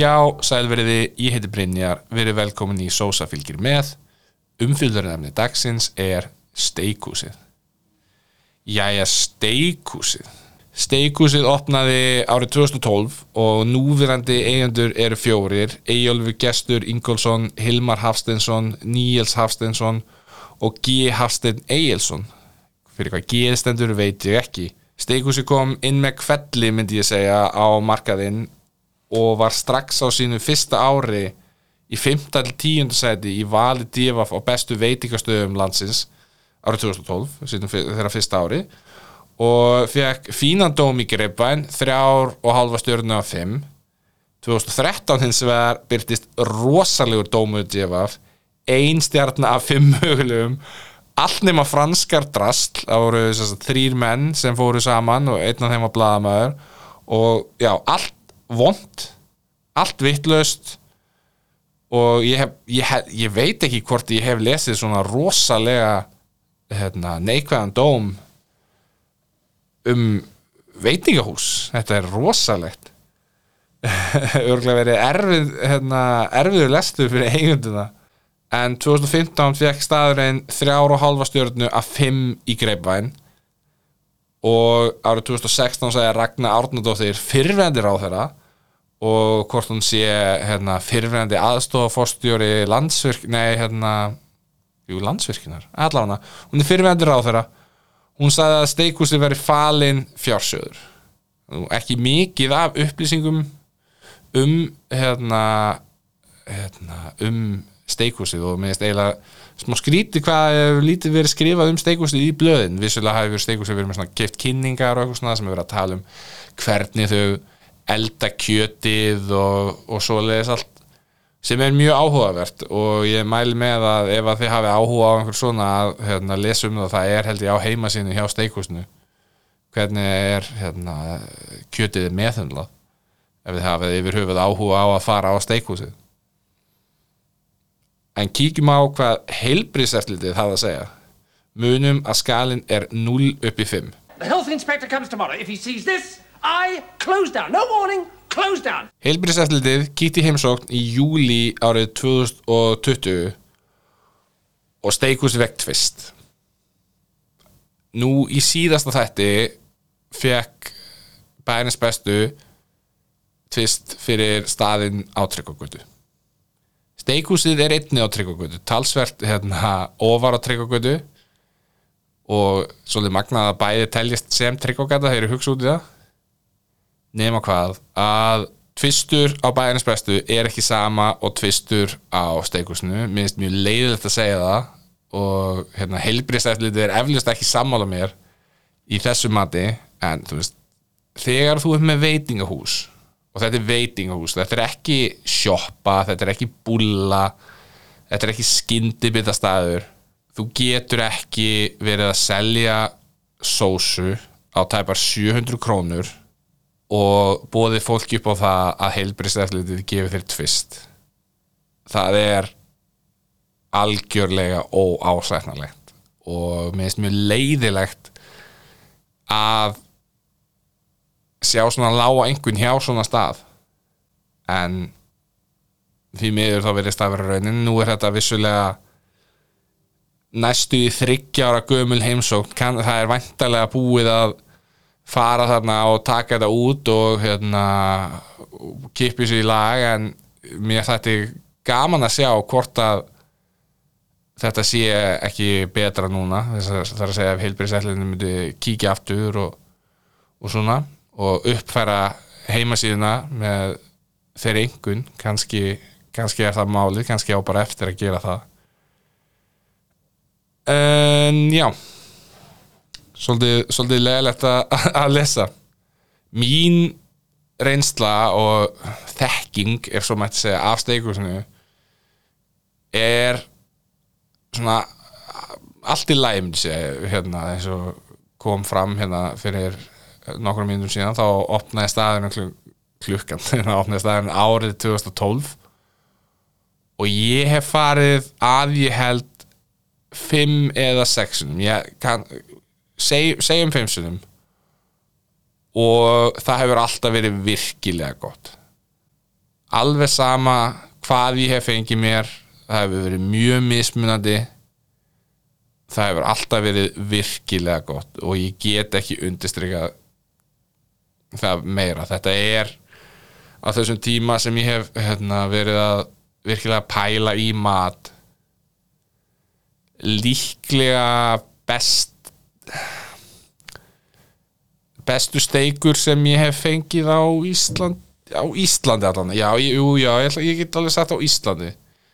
Já, sælveriði, ég heiti Brynjar, verið velkomin í Sósa fylgir með. Umfylgurinn dagsins er Steikhúsið. Jæja, Steikhúsið. Steikhúsið opnaði árið 2012 og núverandi eigendur eru fjórir, Eyjólfur Gestur Ingólfsson, Hilmar Hafsteinsson, Níels Hafsteinsson og G. Hafstein Eyjelsson. Fyrir hvað G stendur veit ég ekki. Steikhúsið kom inn með kvelli myndi ég segja á markaðinn og var strax á sínu fyrsta ári í 5. til 10. seti í vali divaf á bestu veitingastöðum landsins árið 2012 sínum þeirra fyrsta ári og fekk fínan dóm í greipvæn þrjár og halva stjórnu af 5 2013 hins vegar byrtist rosalegur dómuð divaf ein stjarnar af 5 mögulegum allt nema franskar drast það voru þrýr menn sem fóru saman og einn af þeim var bladamæður og já, allt vond allt vittlust og ég, hef, ég, hef, ég veit ekki hvort ég hef lesið svona rosalega hérna, neikvæðan dóm um veitingahús. Þetta er rosalegt. Örgulega verið erfið hérna, erfiður lestu fyrir eigunduna en 2015 fekk staðurinn þrjára og halva stjórnu af fimm í greipvæn og árið 2016 sagði Ragnar Árnardóttir fyrrvendir á þeirra og hvort hún sé hérna, fyrrvenandi aðstofafórstjóri landsvirk, nei hérna jú, landsvirkinar, allavega hún er fyrrvenandi ráð þeirra hún sagði að steikúsi veri falin fjársjöður ekki mikið af upplýsingum um hérna, hérna um steikúsið og mér finnst eiginlega smá skríti hvað hefur lítið verið skrifað um steikúsið í blöðin. Vissulega hefur steikúsið verið með svona keift kynningar og eitthvað svona sem hefur verið að tala um hvernig þau elda kjötið og, og svo leiðis allt sem er mjög áhugavert. Og ég mæl með að ef að þið hafi áhuga á einhver svona að hérna, lesa um það, það er held ég á heimasínu hjá steikúsinu. Hvernig er hérna, kjötið meðhundlað ef þið hafið yfir höfuð áhuga á að fara á steikúsið. En kíkjum á hvað heilbríseftlitið hafa að segja. Munum að skalin er 0 upp í 5 The health inspector comes tomorrow. If he sees this, I close down. No warning, close down. Heilbríseftlitið kíkti heimsókn í júli árið 2020 og steikús vekt tvist nú í síðasta þætti fekk bærins bestu tvist fyrir staðinn á Tryggvagötu steikúsið er einni á Tryggvagötu talsvert hérna ofar á Tryggvagötu og svolítið magnað að bæði teljast sem Tryggvagöta þeir eru hugsa út í það nema hvað að tvistur á bæjarins bestu er ekki sama og tvistur á steikúsinu. Mér finnst mjög leiðilegt að segja það og hérna, heilbristæflitið er eflust ekki sammála mér í þessu mati en þú veist þegar þú er með veitingahús og þetta er veitingahús, þetta er ekki sjoppa, þetta er ekki búlla þetta er ekki skyndibitastæður þú getur ekki verið að selja sósu á tæpar 700 krónur og bóðið fólki upp á það að heilbristæflitið gefið þér tvist. Það er algjörlega óásæknarlegt og mér finnst mjög leiðilegt að sjá svona lága einhvern hjá svona stað. En því miður þá verið stafra raunin. Nú er þetta vissulega næstu í þryggjára gömul heimsókn. Það er vantarlega búið að fara þarna og taka þetta út og hérna kipi sér í lag en mér þetta er gaman að sjá hvort að þetta sé ekki betra núna. Þess að segja ef heilbyrðisætlinu myndi kíkja aftur og, og svona og uppfæra heimasíðuna með þeirri yngun kannski, kannski er það málið kannski á bara eftir að gera það. En já svolítið, svolítið leðilegt að lesa. Mín reynsla og þekking ef svo mætti segja af steikusinu er svona allt í segja hérna eins og kom fram hérna fyrir nokkrum mínútur síðan þá opnaði staðinu klukkan þá opnaði staðinu árið 2012 og ég hef farið að ég held fimm eða sexunum ég kann seg, segjum fimmsunum og það hefur alltaf verið virkilega gott. Alveg sama hvað ég hef fengið mér það hefur verið mjög mismunandi. Það hefur alltaf verið virkilega gott og ég get ekki undirstrykað það meira. Þetta er á þessum tíma sem ég hef hérna, verið að virkilega pæla í mat líklega best bestu steikur sem ég hef fengið á Ísland á Íslandi allan, já, jú, já ég, ég get alveg sagt á Íslandi.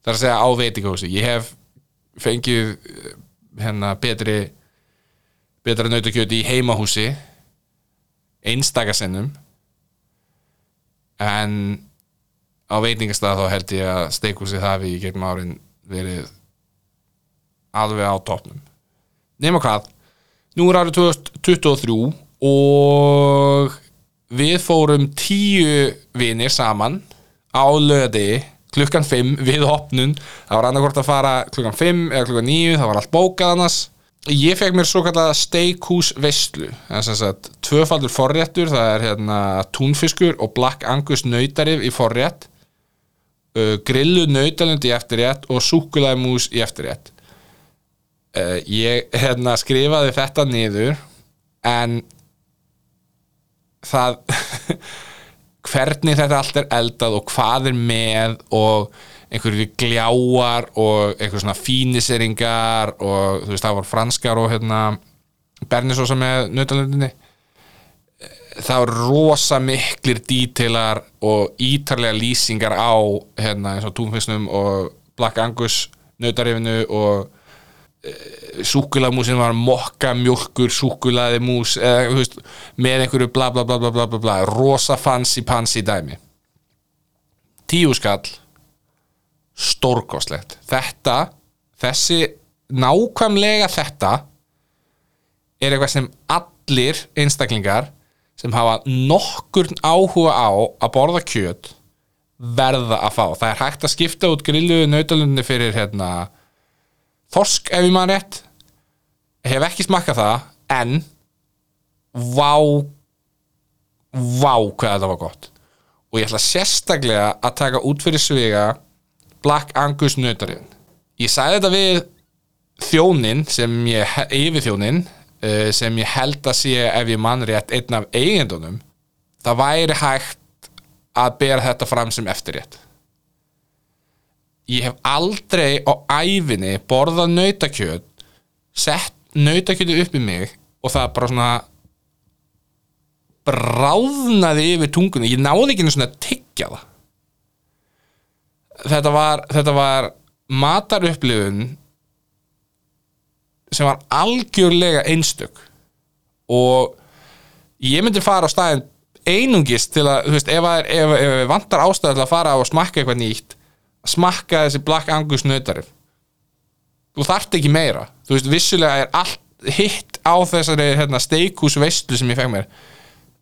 Það er að segja á veitingahúsi, ég hef fengið eh, hérna betri betra nautakjöti í heimahúsi einstakasinnum en á veitingastað þá held ég að steikhúsið hafi í gegnum árin verið alveg á topnum nema hvað nú er árið 2023 og við fórum tíu vinir saman á löði klukkan 5 við opnun. Það var annarkvort að fara klukkan 5 eða klukkan 9 það var allt bókað annars. Ég fekk mér svo kallega steikhús veislu það er sem sagt tvöfaldur forréttur það er hérna túnfiskur og black angus nautarif í forrétt uh, grillu nautalund í eftirrétt og súkulaði mús í eftirrétt uh, ég hérna skrifaði þetta niður en það hvernig þetta allt er eldað og hvað er með og einhverju gljáar og einhverju svona fíniseringar og þú veist það var franskar og hérna bernisósa með nautalundinni það var rosa miklir dítilar og ítarlega lýsingar á hérna eins og túnfisnum og Black Angus nautarifinu og súkulamúsin var mokka mjólkur súkulaði mús eða, veist, með einhverju bla bla bla bla bla bla, rosa fancy pansy dæmi. Tíu skall stórkostlegt. Þetta, þessi nákvæmlega þetta er eitthvað sem allir einstaklingar sem hafa nokkurn áhuga á að borða kjöt verða að fá. Það er hægt að skipta út grilluðu nautalunni fyrir hérna þorsk ef ég maður rétt hef ekki smakkað það en vá vá hvað þetta var gott. Og ég ætla sérstaklega að taka út fyrir sviga Black Angus nautarinn. Ég sagði þetta við þjónin sem ég, yfir þjónin uh, sem ég held að sé ef ég mann rétt einn af eigendunum. Það væri hægt að bera þetta fram sem eftirrétt ég hef aldrei á æfinni borðað nautakjöt sett nautakjötu upp í mig og það bara svona bráðnaði yfir tungunni. Ég náði ekki einu svona að tyggja það. Þetta var þetta var matarupplifun sem var algjörlega einstök. Og ég myndi fara á staðin einungist til að, þú veist, ef, að, ef, ef vantar ástæð til að fara og smakka eitthvað nýtt smakka þessi Black Angus nautarif. Þú þarft ekki meira. Þú veist, vissulega er allt hitt á þessari hérna, steikhús veistlu sem ég fekk mér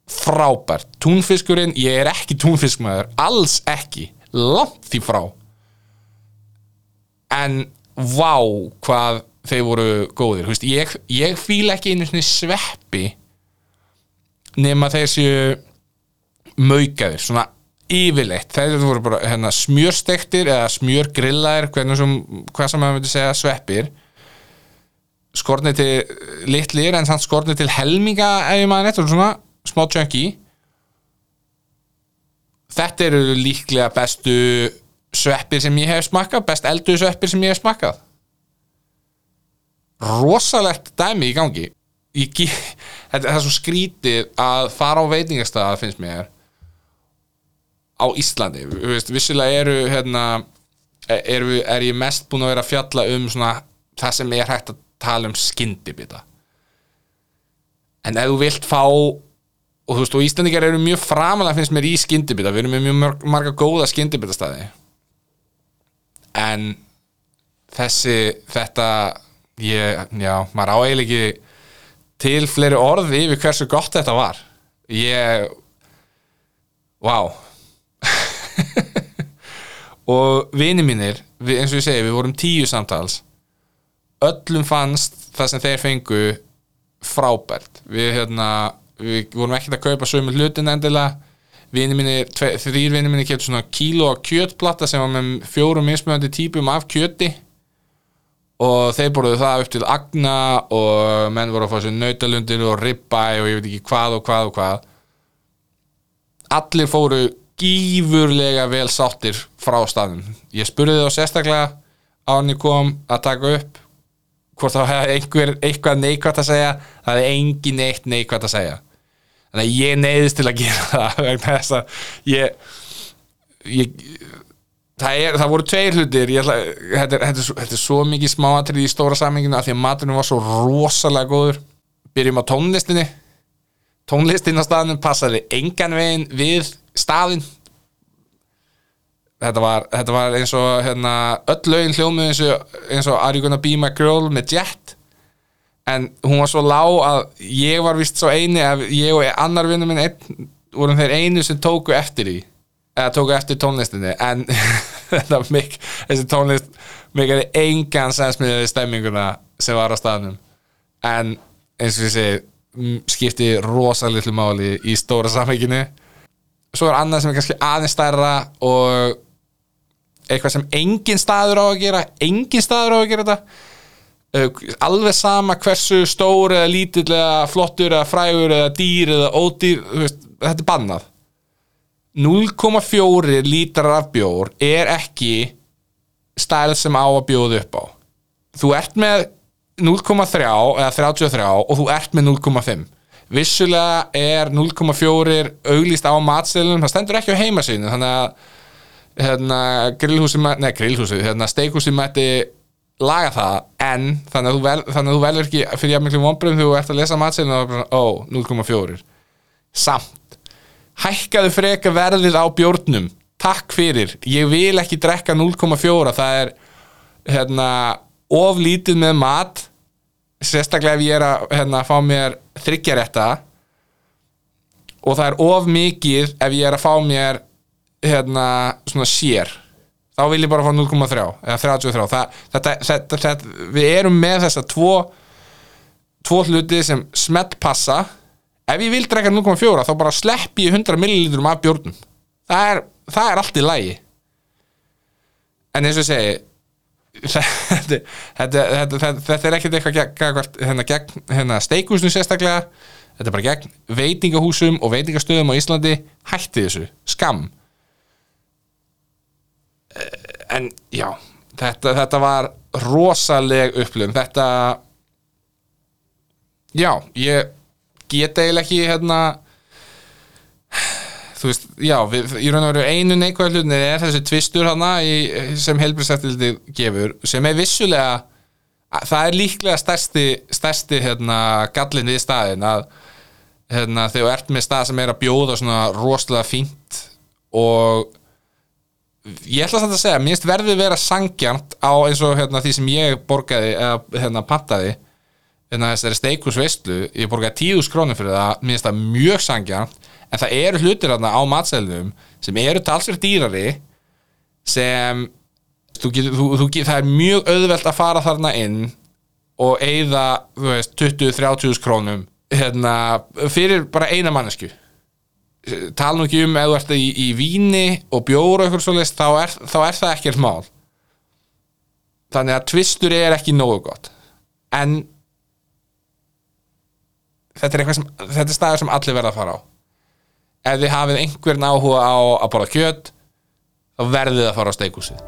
frábært, túnfiskurinn ég er ekki túnfiskmaður, alls ekki. Langt því frá. En vá hvað þeir voru góðir, veist, ég, ég fíla ekki einu svona sveppi nema þeir séu maukaðir, svona yfirleitt, þeir voru bara hérna, smjörstektir eða sem, hvað sem maður myndi segja sveppir. Skornið til litlir en samt skornið til helminga ég maður nettur svona smá chunky. Þetta eru líklega bestu sveppir sem ég hef smakkað best eldu sveppir sem ég hef smakkað. Rosalegt dæmi í gangi. Ég, þetta er svo skrítið að fara á veitingastað finnst mér á Íslandi. Þú veist, vissilega eru hérna, er, er ég mest búin að vera að fjalla um svona, það sem er hægt að tala um skyndibita. En ef þú vilt fá og þú veist, og Íslandingar eru mjög framalega finnst mér í skyndibita, við erum með mjög marga góða skyndibita staði en þessi, þetta ég, já, maður á eiginlega ekki til fleiri orði yfir hversu gott þetta var. Ég vá og vini mínir við, eins og ég segi, við vorum tíu samtals. Öllum fannst það sem þeir fengu frábært. Við hérna við vorum ekkert að kaupa sömu hlutin endilega. Vinir mínir, þrýr vinir mínir keftu svona kíló af kjötplata sem var með fjórum mismöðandi típum af kjöti. Og þeir borðuðu það upp til agna og menn voru að fá sér nautalundir og ribbæ og ég veit ekki hvað og hvað og hvað. Allir fóru gífurlega vel sáttir frá staðum ég spurði þá sérstaklega á hann ég kom að taka upp hvort þá hefði einhver eitthvað neikvægt að segja. Það hefði engin eitt neikvægt að segja. Þannig að ég neyðist til að gera það vegna þess að ég, ég það, er, það voru tveir hlutir. Ég þetta, er, þetta, er, svo- þetta er svo mikið smáatrið í stóra saminginu af því að maturinn var svo rosalega góður. Byrjum á tónlistinni. Tónlistin á staðnum passaði engan veginn við staðinn þetta var, þetta var eins og hérna, öll lögin hljómið eins og, eins og Are You Gonna Be My Girl með Jet? En hún var svo lág að ég var vist svo eini að ég og annar vinnur minn einn, vorum þeir einu sem tóku eftir því eða tóku eftir tónlistinni. En þetta mik, þessi tónlist mikaði engan sens með stemminguna sem var á staðnum. En eins og ég segi skipti rosa litlu máli í stóra samhenginu svo er annað sem er kannski aðeins stærra og eitthvað sem engin staður á að gera engin staður á að gera þetta. Uh, alveg sama hversu stór eða lítill eða flottur eða frægur eða dýr eða ódýr þetta er bannað. 0,4 lítrar af bjór er ekki stæl sem á að bjóða upp á. Þú ert með 0,3 eða 33 og þú ert með 0,5 vissulega er 0,4 auglýst á matselunum það stendur ekki á heimasíðinu þannig að hérna, grillhúsi, nei grillhúsi hérna, steikhúsi mætti laga það en þannig að þú, vel, þannig að þú velur ekki fyrir jafn miklu vonbröðum þegar þú ert að lesa matselinu og bara, ó, 0,4 samt hækkaðu freka verðið á bjórnum. Takk fyrir, ég vil ekki drekka 0,4 það er hérna, of lítið með mat sérstaklega ef ég er að hérna, fá mér þryggjarétta og það er of mikið ef ég er að fá mér hérna, svona sér. Þá vil ég bara fá 0,3 eða 33 það, þetta, þetta, þetta, við erum með þessa tvo tvo hluti sem smelt passa ef ég vil drekka 0,4 þá bara sleppi ég 100 millilitrum af bjórnum. Það er, það er allt í lægi en eins og ég segi þetta, þetta, þetta, þetta, er ekkert eitthvað gegn, hérna, gegn hérna, steikúsinu sérstaklega. Þetta er bara gegn veitingahúsum og veitingastöðum á Íslandi. Hætti þessu, skam Eh, en já þetta, var rosaleg upplifun. Þetta já, ég get eiginlega ekki hérna þú veist, já, við, í raun og veru einu neikvæða hlutin er þessi tvistur hana í, sem helbriðsættildi gefur sem er vissulega að- það er líklega stærsti, stærsti hérna, gallin við staðin að hérna, þegar þú ert með stað sem er að bjóða svona rosalega fínt og ég ætla samt að segja, mér finnst verðið vera sangjant á eins og hérna, því sem ég borgaði eða hérna, pantaði hérna, þessari steikus veistlu ég borgaði tíðus krónum fyrir það. Mér finnst það mjög sangjant en það eru hlutir hérna á matselnum sem eru talsverð dýrari sem þú getur, þú, þú, getur- það er mjög auðvelt að fara þarna inn og eyða, þú veist, 20-30 krónum hérna, fyrir bara eina mannesku tala nú ekki um ef þú ert í, í víni og bjóra og eitthvað svoleiðis, þá er, þá er það ekkert mál. Þannig að tvistur er ekki nógu gott. En þetta er eitthvað sem þetta er staður sem allir verða að fara á ef þið hafið einhvern áhuga á að borða kjöt þá verðið að fara á steikúsið